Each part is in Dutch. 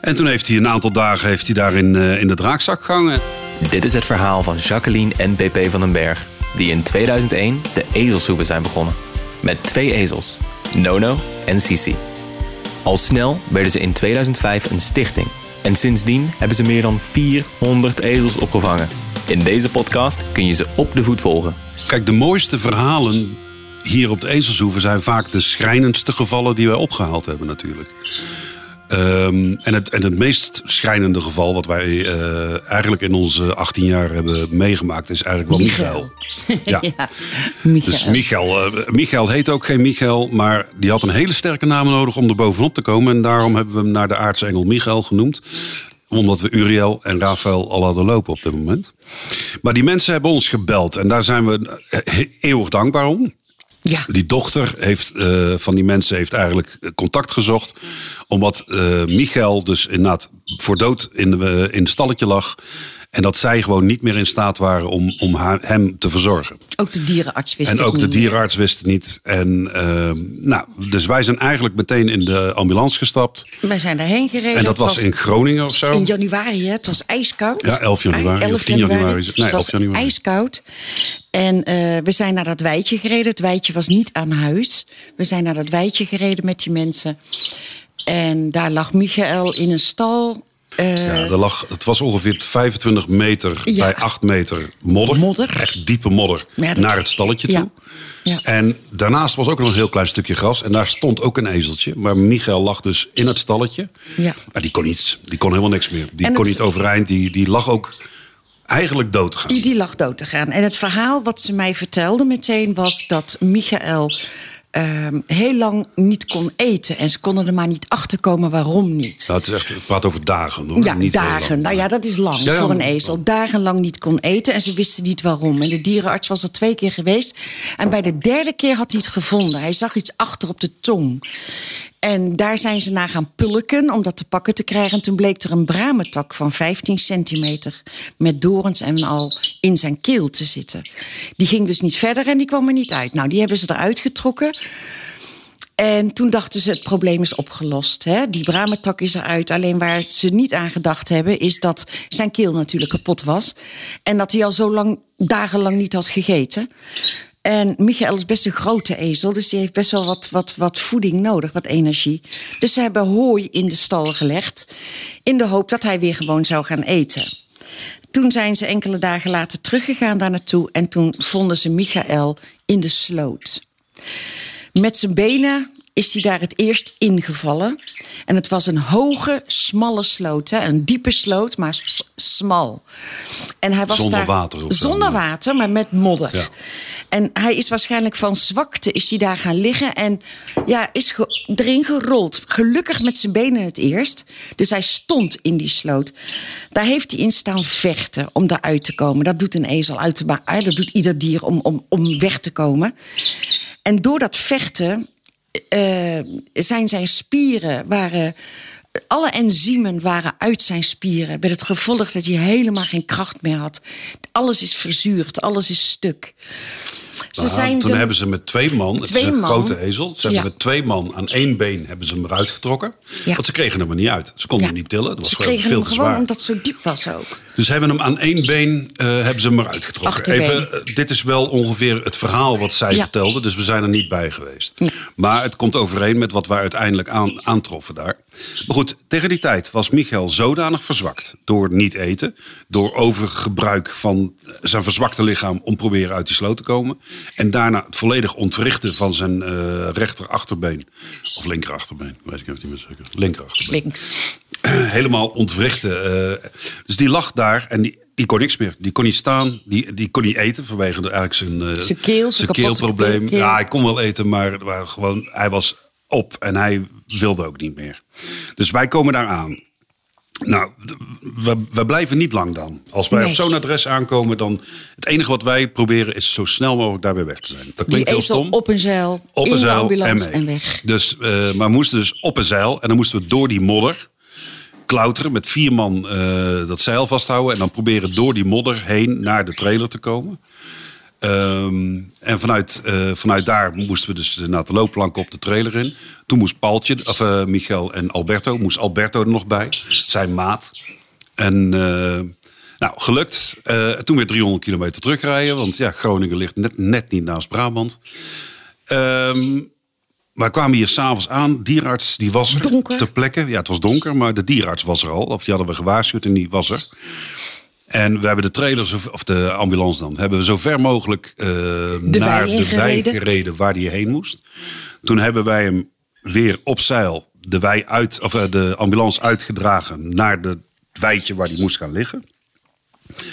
En toen heeft hij een aantal dagen heeft hij daar in, eh, in de draakzak gehangen. Dit is het verhaal van Jacqueline en PP van den Berg, die in 2001 de ezelshoeven zijn begonnen. Met twee ezels, Nono en Sisi. Al snel werden ze in 2005 een stichting. En sindsdien hebben ze meer dan 400 ezels opgevangen. In deze podcast kun je ze op de voet volgen. Kijk, de mooiste verhalen hier op de Ezelshoeven zijn vaak de schrijnendste gevallen die wij opgehaald hebben natuurlijk. Ehm, en, het, en het meest schrijnende geval wat wij eh, eigenlijk in onze 18 jaar hebben meegemaakt is eigenlijk wel Michael. Ja. Michael. Dus Michael, eh, Michael heet ook geen Michael, maar die had een hele sterke naam nodig om er bovenop te komen. En daarom hebben we hem naar de aartsengel Michael genoemd omdat we Uriel en Rafael al hadden lopen op dit moment. Maar die mensen hebben ons gebeld en daar zijn we eh, eeuwig dankbaar om. Ja. Die dochter heeft, eh, van die mensen heeft eigenlijk contact gezocht. Omdat uh, Michael dus inderdaad voor dood in, de, in het stalletje lag. En dat zij gewoon niet meer in staat waren om, om haar, hem te verzorgen. Ook de dierenarts wist En het ook de niet. dierenarts wist het niet. En, uh, nou, dus wij zijn eigenlijk meteen in de ambulance gestapt. Wij zijn daarheen gereden. En dat was in Groningen of zo. In januari, hè? het was ijskoud. Ja, 11 januari, 11 of 10 januari. Nee, het 11 was januari. ijskoud. En eh, we zijn naar dat weidje gereden. Het weidje was niet aan huis. We zijn naar dat weidje gereden met die mensen. En daar lag Michael in een stal. Eh, Ja, er lag, het was ongeveer 25 meter Ja. bij 8 meter modder. Modder. Echt diepe modder. Ja, Naar het stalletje toe. Ja. En daarnaast was ook nog een heel klein stukje gras. En daar stond ook een ezeltje. Maar Michael lag dus in het stalletje. Ja. Maar die kon niets. Die kon helemaal niks meer. Die En kon het- niet overeind. Die, die lag ook eigenlijk dood te gaan. Die, die lag dood te gaan. En het verhaal wat ze mij vertelde meteen was dat Michael ehm, heel lang niet kon eten. En ze konden er maar niet achter komen waarom niet. Nou, het, is echt, het praat over dagen. Hoor. Ja, Niet dagen. Nou ja, dat is lang Ja, ja, voor een ezel. Dagenlang niet kon eten en ze wisten niet waarom. En de dierenarts was er twee keer geweest. En bij de derde keer had hij het gevonden. Hij zag iets achter op de tong. En daar zijn ze naar gaan pulken om dat te pakken te krijgen. En toen bleek er een bramentak van 15 centimeter... met dorens en al in zijn keel te zitten. Die ging dus niet verder en die kwam er niet uit. Nou, die hebben ze eruit getrokken... En toen dachten ze, het probleem is opgelost. Hè? Die bramentak is eruit. Alleen waar ze niet aan gedacht hebben... is dat zijn keel natuurlijk kapot was. En dat hij al zo lang, dagenlang niet had gegeten. En Michael is best een grote ezel. Dus die heeft best wel wat, wat, wat voeding nodig, wat energie. Dus ze hebben hooi in de stal gelegd... in de hoop dat hij weer gewoon zou gaan eten. Toen zijn ze enkele dagen later teruggegaan daar naartoe... en toen vonden ze Michael in de sloot. Met zijn benen is hij daar het eerst ingevallen. En het was een hoge, smalle sloot. Hè? Een diepe sloot, maar smal. En hij was Zonder daar, water Zonder maar- water, maar met modder. Ja. En hij is waarschijnlijk van zwakte is hij daar gaan liggen. En ja, is ge- erin gerold. Gelukkig met zijn benen het eerst. Dus hij stond in die sloot. Daar heeft hij in staan vechten om daaruit te komen. Dat doet een ezel uit. Maar eh, dat doet ieder dier om, om, om weg te komen. En door dat vechten eh, zijn zijn spieren waren. Alle enzymen waren uit zijn spieren. Met het gevolg dat hij helemaal geen kracht meer had. Alles is verzuurd, alles is stuk. Ze Nou, zijn toen hebben ze met twee man, het is een man. grote ezel, ze hebben met twee man aan één been hebben ze hem eruit getrokken. Ja. Want ze kregen hem er niet uit. Ze konden Ja. hem niet tillen. Dat was Ze gewoon kregen veel hem te gewoon zwaar. omdat het zo diep was ook. Dus hebben hem aan één been eh, hebben ze hem eruit getrokken. Achterbeen. Even, eh, dit is wel ongeveer het verhaal wat zij Ja. vertelde. Dus we zijn er niet bij geweest. Maar het komt overeen met wat wij uiteindelijk aan, aantroffen daar. Maar goed, tegen die tijd was Michael zodanig verzwakt. Door niet eten. Door overgebruik van zijn verzwakte lichaam om proberen uit die sloot te komen. En daarna het volledig ontwrichten van zijn eh rechter achterbeen. Of linker achterbeen. Weet ik even niet meer zeker. Linker achterbeen Links. helemaal ontwrichten. eh. dus die lag daar en die, die kon niks meer. Die kon niet staan, die, die kon niet eten vanwege de, eigenlijk zijn, Zijn keel, zijn keelprobleem. keel. Ja, hij kon wel eten, maar gewoon, hij was op en hij wilde ook niet meer. Dus wij komen daar aan. Nou, we, we blijven niet lang dan. Als wij Nee. op zo'n adres aankomen, dan... Het enige wat wij proberen is zo snel mogelijk daar weer weg te zijn. Dat Die klinkt heel ezel stom. op een zeil, Op een zeil ambulance en, weg. Dus, eh, maar we moesten dus op een zeil en dan moesten we door die modder klauteren met vier man eh, dat zeil vasthouden en dan proberen door die modder heen naar de trailer te komen. Ehm, en vanuit, eh, vanuit daar moesten we dus naar de loopplank op de trailer in. Toen moest Paaltje, of uh, Michael en Alberto, moest Alberto er nog bij. Zijn maat. En nou, gelukt. toen weer 300 kilometer terugrijden. Want ja, Groningen ligt net, net niet naast Brabant. Um, we kwamen hier s'avonds aan. Dierarts die was er donker. ter plekke. Ja, het was donker, maar de dierarts was er al. Of die hadden we gewaarschuwd en die was er. En we hebben de trailers, of de ambulance dan, hebben we zo ver mogelijk uh, naar de wei gereden waar hij heen moest. Toen hebben wij hem weer op zeil de, wei uit, of, uh, de ambulance uitgedragen naar het weitje waar hij moest gaan liggen.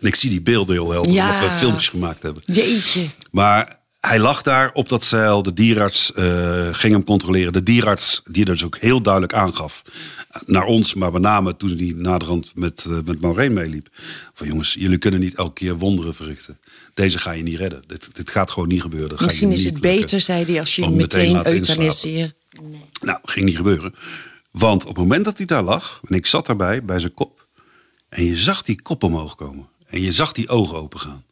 En ik zie die beelden heel helder, Ja. omdat we filmpjes gemaakt hebben. Jeetje. Maar hij lag daar op dat zeil. De dierarts eh, ging hem controleren. De dierarts, die dus ook heel duidelijk aangaf naar ons, maar met name toen hij naderhand met, uh, met Maureen meeliep. Van jongens, jullie kunnen niet elke keer wonderen verrichten. Deze ga je niet redden. Dit, dit gaat gewoon niet gebeuren. Dat Misschien is het lukken. beter, zei hij, als je meteen meteen inslapen. euthanisseert. Nou, ging niet gebeuren. Want op het moment dat hij daar lag, en ik zat daarbij bij zijn kop, en je zag die kop omhoog komen. En je zag die ogen open gaan.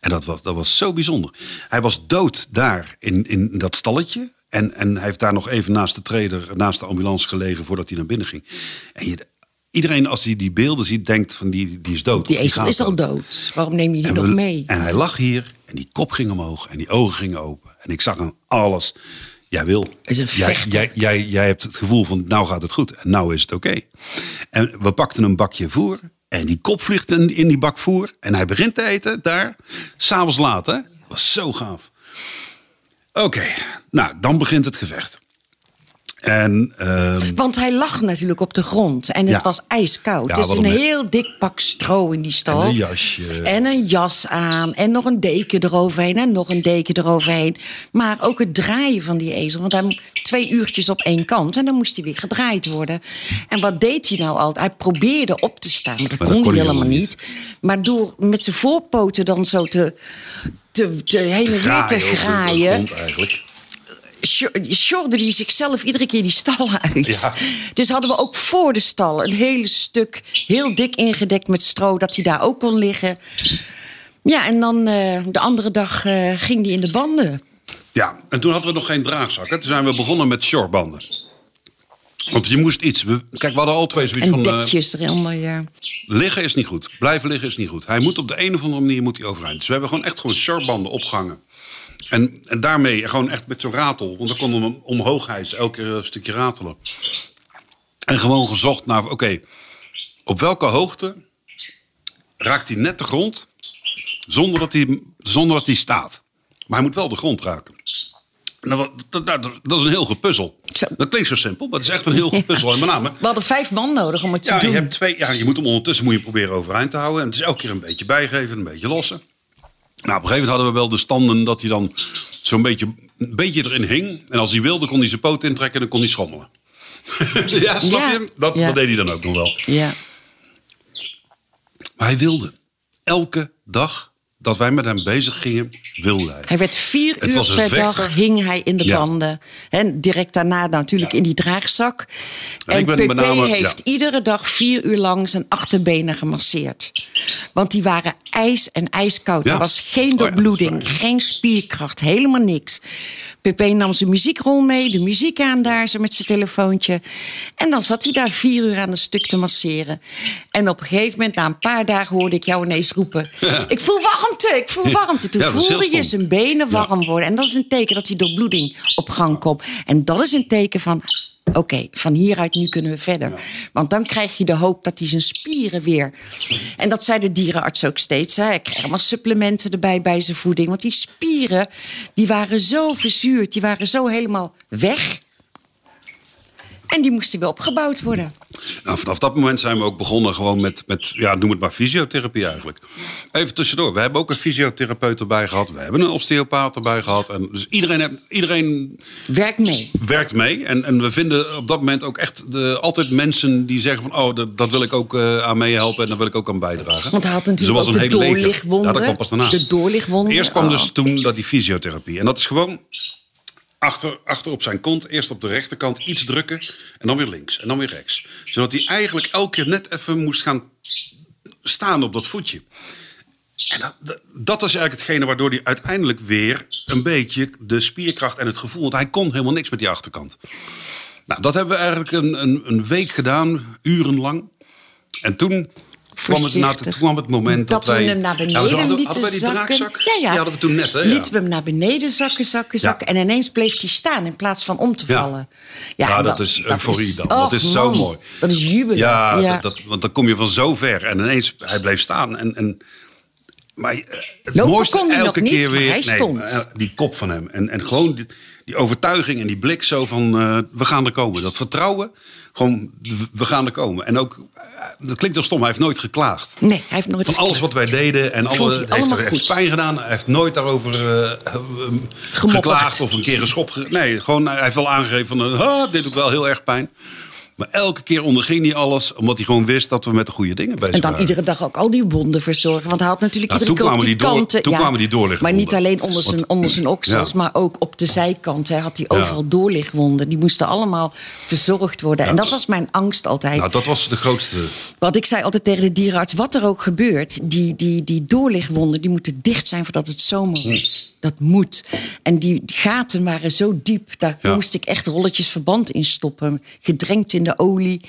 En dat was, dat was zo bijzonder. Hij was dood daar in, in dat stalletje. En, en hij heeft daar nog even naast de trailer, naast de ambulance gelegen voordat hij naar binnen ging. En je, iedereen als hij die beelden ziet, denkt van die, die is dood. Die ezel is al dood. Waarom neem je die en, nog we- mee? en hij lag hier en die kop ging omhoog en die ogen gingen open. En ik zag aan alles. Jij wil. Is een jij, jij, jij, jij hebt het gevoel van nou gaat het goed en nou is het oké. En we pakten een bakje voer en die kop vliegt in, die bak voer. En hij begint te eten daar, s'avonds laat hè. Dat was zo gaaf. Oké, nou dan begint het gevecht. En ehm, Want hij lag natuurlijk op de grond en het Ja. was ijskoud. Ja, dus wat een heel dik pak stro in die stal. En een jasje. En een jas aan. En nog een deken eroverheen. En nog een deken eroverheen. Maar ook het draaien van die ezel. Want hij twee uurtjes op één kant. En dan moest hij weer gedraaid worden. En wat deed hij nou altijd? Hij probeerde op te staan. Maar dat Maar kon dat hij kon hij helemaal niet. Maar door met zijn voorpoten dan zo te, te, te heen en weer te graaien sjorde hij zichzelf iedere keer die stal uit. Ja. Dus hadden we ook voor de stal een hele stuk heel dik ingedekt met stro, dat hij daar ook kon liggen. Ja, en dan eh, de andere dag eh, ging hij in de banden. Ja, en toen hadden we nog geen draagzakken. Toen zijn we begonnen met shortbanden. Want je moest iets. We, kijk, we hadden al twee zoiets En van. eh, dekjes eronder, ja. liggen is niet goed. Blijven liggen is niet goed. Hij moet op de een of andere manier moet hij overeind. Dus we hebben gewoon echt gewoon shortbanden opgehangen. En, en daarmee gewoon echt met zo'n ratel. Want dan konden we hem omhoog. Elke keer een stukje ratelen. En gewoon gezocht naar. Oké, op welke hoogte raakt hij net de grond. Zonder dat hij, zonder dat hij staat. Maar hij moet wel de grond raken. En dat, dat, dat, dat is een heel gepuzzel. Dat klinkt zo simpel, maar het is echt een heel gepuzzel. En met name, We hadden vijf man nodig om het te ja, doen. je, hebt twee, ja, je moet hem ondertussen moet je proberen overeind te houden. En het is elke keer een beetje bijgeven, een beetje lossen. Nou, op een gegeven moment hadden we wel de standen dat hij dan zo'n beetje, een beetje erin hing. En als hij wilde, kon hij zijn poot intrekken en dan kon hij schommelen. ja, snap Ja. je? Dat, Ja. dat deed hij dan ook nog wel. Ja. Maar hij wilde. Elke dag dat wij met hem bezig gingen, wilde hij. Hij werd vier Het uur per dag hing hij in de Ja. banden. En direct daarna natuurlijk in die draagzak. En En, ik ben PP met name- heeft ja. iedere dag vier uur lang zijn achterbenen gemasseerd. Want die waren ijs en ijskoud. Ja. Er was geen Oh ja, doorbloeding, geen spierkracht, helemaal niks. PP nam zijn muziekrol mee, de muziek aan daar, zo met zijn telefoontje. En dan zat hij daar vier uur aan een stuk te masseren. En op een gegeven moment, na een paar dagen, hoorde ik jou ineens roepen... Ik voel warmte, ik voel warmte. Toen voelde je zijn benen warm worden. En dat is een teken dat die doorbloeding op gang komt. En dat is een teken van... Oké, van hieruit nu kunnen we verder. Want dan krijg je de hoop dat hij zijn spieren weer... En dat zei de dierenarts ook steeds. Hè. Hij kreeg allemaal supplementen erbij bij zijn voeding. Want die spieren, die waren zo verzuurd. Die waren zo helemaal weg. En die moesten weer opgebouwd worden. Nou, vanaf dat moment zijn we ook begonnen gewoon met, met ja, noem het maar fysiotherapie eigenlijk. Even tussendoor, we hebben ook een fysiotherapeut erbij gehad. We hebben een osteopaat erbij gehad. En dus iedereen, heeft- iedereen Werk mee. werkt mee. En, en we vinden op dat moment ook echt de, altijd mensen die zeggen van... oh, dat, dat wil ik ook eh, aan meehelpen en daar wil ik ook aan bijdragen. Want hij had Dus natuurlijk was ook een de. Ja, dat kwam pas daarna. De doorlichtwonden. Eerst kwam Oh. dus toen dat die fysiotherapie. En dat is gewoon achter, achter op zijn kont, eerst op de rechterkant iets drukken. En dan weer links en dan weer rechts. Zodat hij eigenlijk elke keer net even moest gaan staan op dat voetje. En dat, dat, is eigenlijk hetgene waardoor hij uiteindelijk weer een beetje de spierkracht en het gevoel. Want hij kon helemaal niks met die achterkant. Nou, dat hebben we eigenlijk een, een, een week gedaan, urenlang. En toen kwam het, na, kwam het moment dat, dat wij... we hem naar beneden Ja, hadden, lieten hadden zakken. draakzak? Ja, ja. Die hadden we toen net, hè? Ja. Lieten we hem naar beneden zakken, zakken, zakken. En ineens bleef hij staan in plaats van om te vallen. Ja, dat is euforie dan. Dat Och, is zo man, mooi. Dat is jubelen. Ja. Dat, dat- want dan kom je van zo ver. En ineens, hij bleef staan. En, en, maar eh, het Lopen mooiste elke niet, keer weer... hij stond. eh, die kop van hem. En, en gewoon die, die overtuiging en die blik zo van... eh, we gaan er komen. Dat vertrouwen. Gewoon, we gaan er komen. En ook, dat klinkt toch stom, hij heeft nooit geklaagd. Nee, hij heeft nooit Van alles wat wij deden en alle, hij heeft, er, heeft pijn gedaan. Hij heeft nooit daarover eh, eh, geklaagd of een keer een schop. ge- Nee, gewoon hij heeft wel aangegeven van eh, ah, dit doet wel heel erg pijn. Maar elke keer onderging hij alles, omdat hij gewoon wist dat we met de goede dingen bezig En dan waren. iedere dag ook al die wonden verzorgen. Want hij had natuurlijk iedere keer op kwamen die die door- kanten... toen kwamen die doorlichtwonden. Maar niet alleen onder zijn, onder zijn oksels, Ja. maar ook op de zijkant. Hij had hij Ja. overal doorlichtwonden. Die moesten allemaal verzorgd worden. En dat was mijn angst altijd. Nou, dat was de grootste. Want ik zei altijd tegen de dierenarts, wat er ook gebeurt... die, die, die doorlichtwonden, die moeten dicht zijn voordat het zomer wordt. Dat moet. En die gaten waren zo diep, daar Ja. moest ik echt rolletjes verband in stoppen. Gedrenkt in de olie.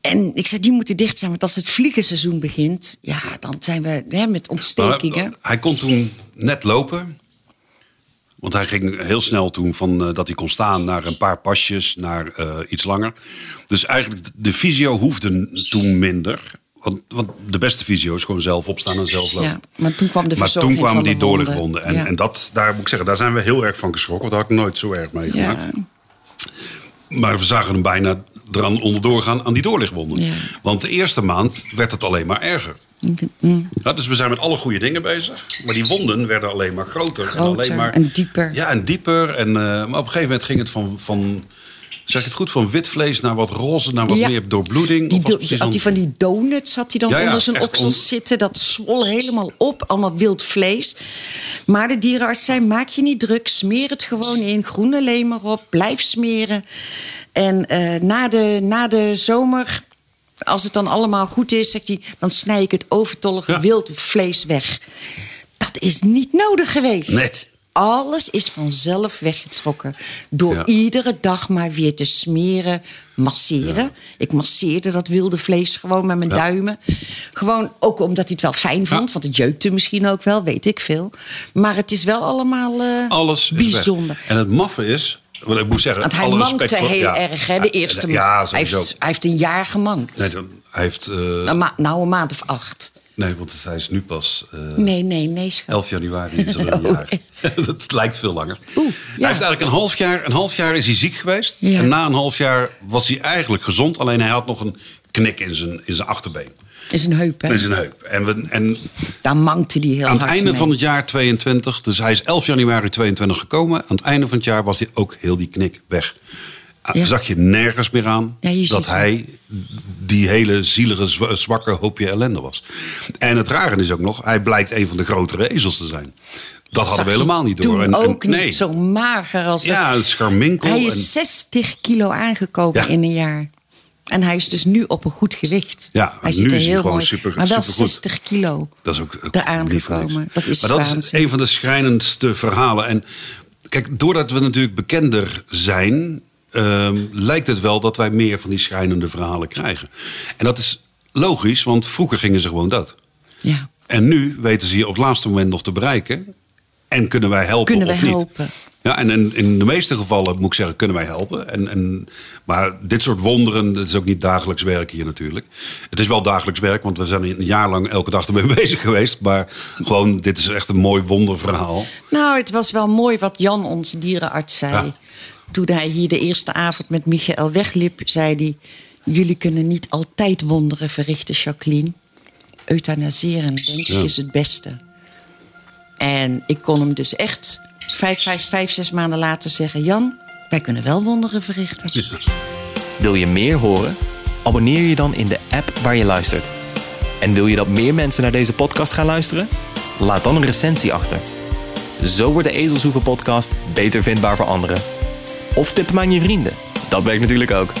En ik zei, die moeten dicht zijn, want als het vliegenseizoen begint... ja, dan zijn we hè, met ontstekingen. Maar hij kon toen net lopen. Want hij ging heel snel toen van eh, dat hij kon staan naar een paar pasjes, naar eh, iets langer. Dus eigenlijk de fysio hoefde toen minder. Want, want de beste fysio is gewoon zelf opstaan en zelf lopen. Ja, maar toen kwam de maar toen kwamen die de wonden. doorlichtwonden. En, Ja. en dat, daar moet ik zeggen, daar zijn we heel erg van geschrokken. Want dat had ik nooit zo erg meegemaakt. Ja. Maar we zagen hem bijna eraan onderdoor gaan aan die doorlichtwonden. Ja. Want de eerste maand werd het alleen maar erger. Mm. Ja, dus we zijn met alle goede dingen bezig. Maar die wonden werden alleen maar groter. en, alleen maar, en dieper. Ja, en dieper. En, eh, maar op een gegeven moment ging het van, van, zeg ik het goed, van wit vlees naar wat roze, naar wat Ja. meer doorbloeding. Die do- had hij van die donuts had hij dan Ja, ja, onder zijn oksels on- zitten. Dat zwol helemaal op, allemaal wild vlees. Maar de dierenarts zei, maak je niet druk. Smeer het gewoon in, groene leem erop. Blijf smeren. En eh, na, de, na de zomer, als het dan allemaal goed is... Zegt hij, dan snij ik het overtollige wild vlees weg. Dat is niet nodig geweest. Nee. Alles is vanzelf weggetrokken. Door Ja. iedere dag maar weer te smeren, masseren. Ik masseerde dat wilde vlees gewoon met mijn Ja. duimen. Gewoon ook omdat hij het wel fijn vond. Want het jeukte misschien ook wel, weet ik veel. Maar het is wel allemaal eh, Alles bijzonder. weg. En het maffe is, wat ik moet zeggen, Want hij mankte voor- heel ja. erg, hè, de eerste Ja, maand. hij, heeft, hij heeft een jaar gemankt. Nee, dan- hij heeft, eh, Een ma- nou, een maand of acht. Nee, want hij is nu pas eh, Nee, nee, nee, schat. 11 januari is er een Oh, jaar. dat lijkt veel langer. Oeh, ja. Hij heeft eigenlijk een half jaar, een half jaar is hij ziek geweest. Ja. En na een half jaar was hij eigenlijk gezond. Alleen hij had nog een knik in zijn, in zijn achterbeen. Is een heup, hè? In zijn heup. En, we, en Daar mankte hij heel aan het hard einde mee. van het jaar 22, dus hij is 11 januari 22 gekomen. Aan het einde van het jaar was hij ook heel die knik weg. Ah, Ja. Zag je nergens meer aan Ja, je ziet dat hij die hele zielige, zwa- zwakke hoopje ellende was. En het rare is ook nog, hij blijkt een van de grotere ezels te zijn. Dat hadden we helemaal niet door. En- en- ook niet zo mager als Ja, scharminkel. Hij en- is 60 kilo aangekomen Ja. in een jaar. En hij is dus nu op een goed gewicht. Ja, hij nu er is hij heel gewoon mooi super- Maar wel supergoed. 60 kilo Dat is ook, ook eraan gekomen. Dat is maar dat is een van de schrijnendste verhalen. En kijk, doordat we natuurlijk bekender zijn, ehm, lijkt het wel dat wij meer van die schrijnende verhalen krijgen. En dat is logisch, want vroeger gingen ze gewoon dood. Ja. En nu weten ze je op het laatste moment nog te bereiken. En kunnen wij helpen Kunnen of wij niet? helpen. Ja, en in, in de meeste gevallen moet ik zeggen, kunnen wij helpen. En, en, maar dit soort wonderen, dat is ook niet dagelijks werk hier natuurlijk. Het is wel dagelijks werk, want we zijn een jaar lang elke dag ermee bezig geweest. Maar gewoon, dit is echt een mooi wonderverhaal. Nou, het was wel mooi wat Jan, onze dierenarts, zei. Ja. Toen hij hier de eerste avond met Michael wegliep, zei hij... Jullie kunnen niet altijd wonderen verrichten, Jacqueline. Euthanaseren, denk Ja. ik, is het beste. En ik kon hem dus echt vijf, vijf, vijf, zes maanden later zeggen... Jan, wij kunnen wel wonderen verrichten. Wil je meer horen? Abonneer je dan in de app waar je luistert. En wil je dat meer mensen naar deze podcast gaan luisteren? Laat dan een recensie achter. Zo wordt de Ezelshoeven podcast beter vindbaar voor anderen. Of tip hem aan je vrienden. Dat werkt natuurlijk ook.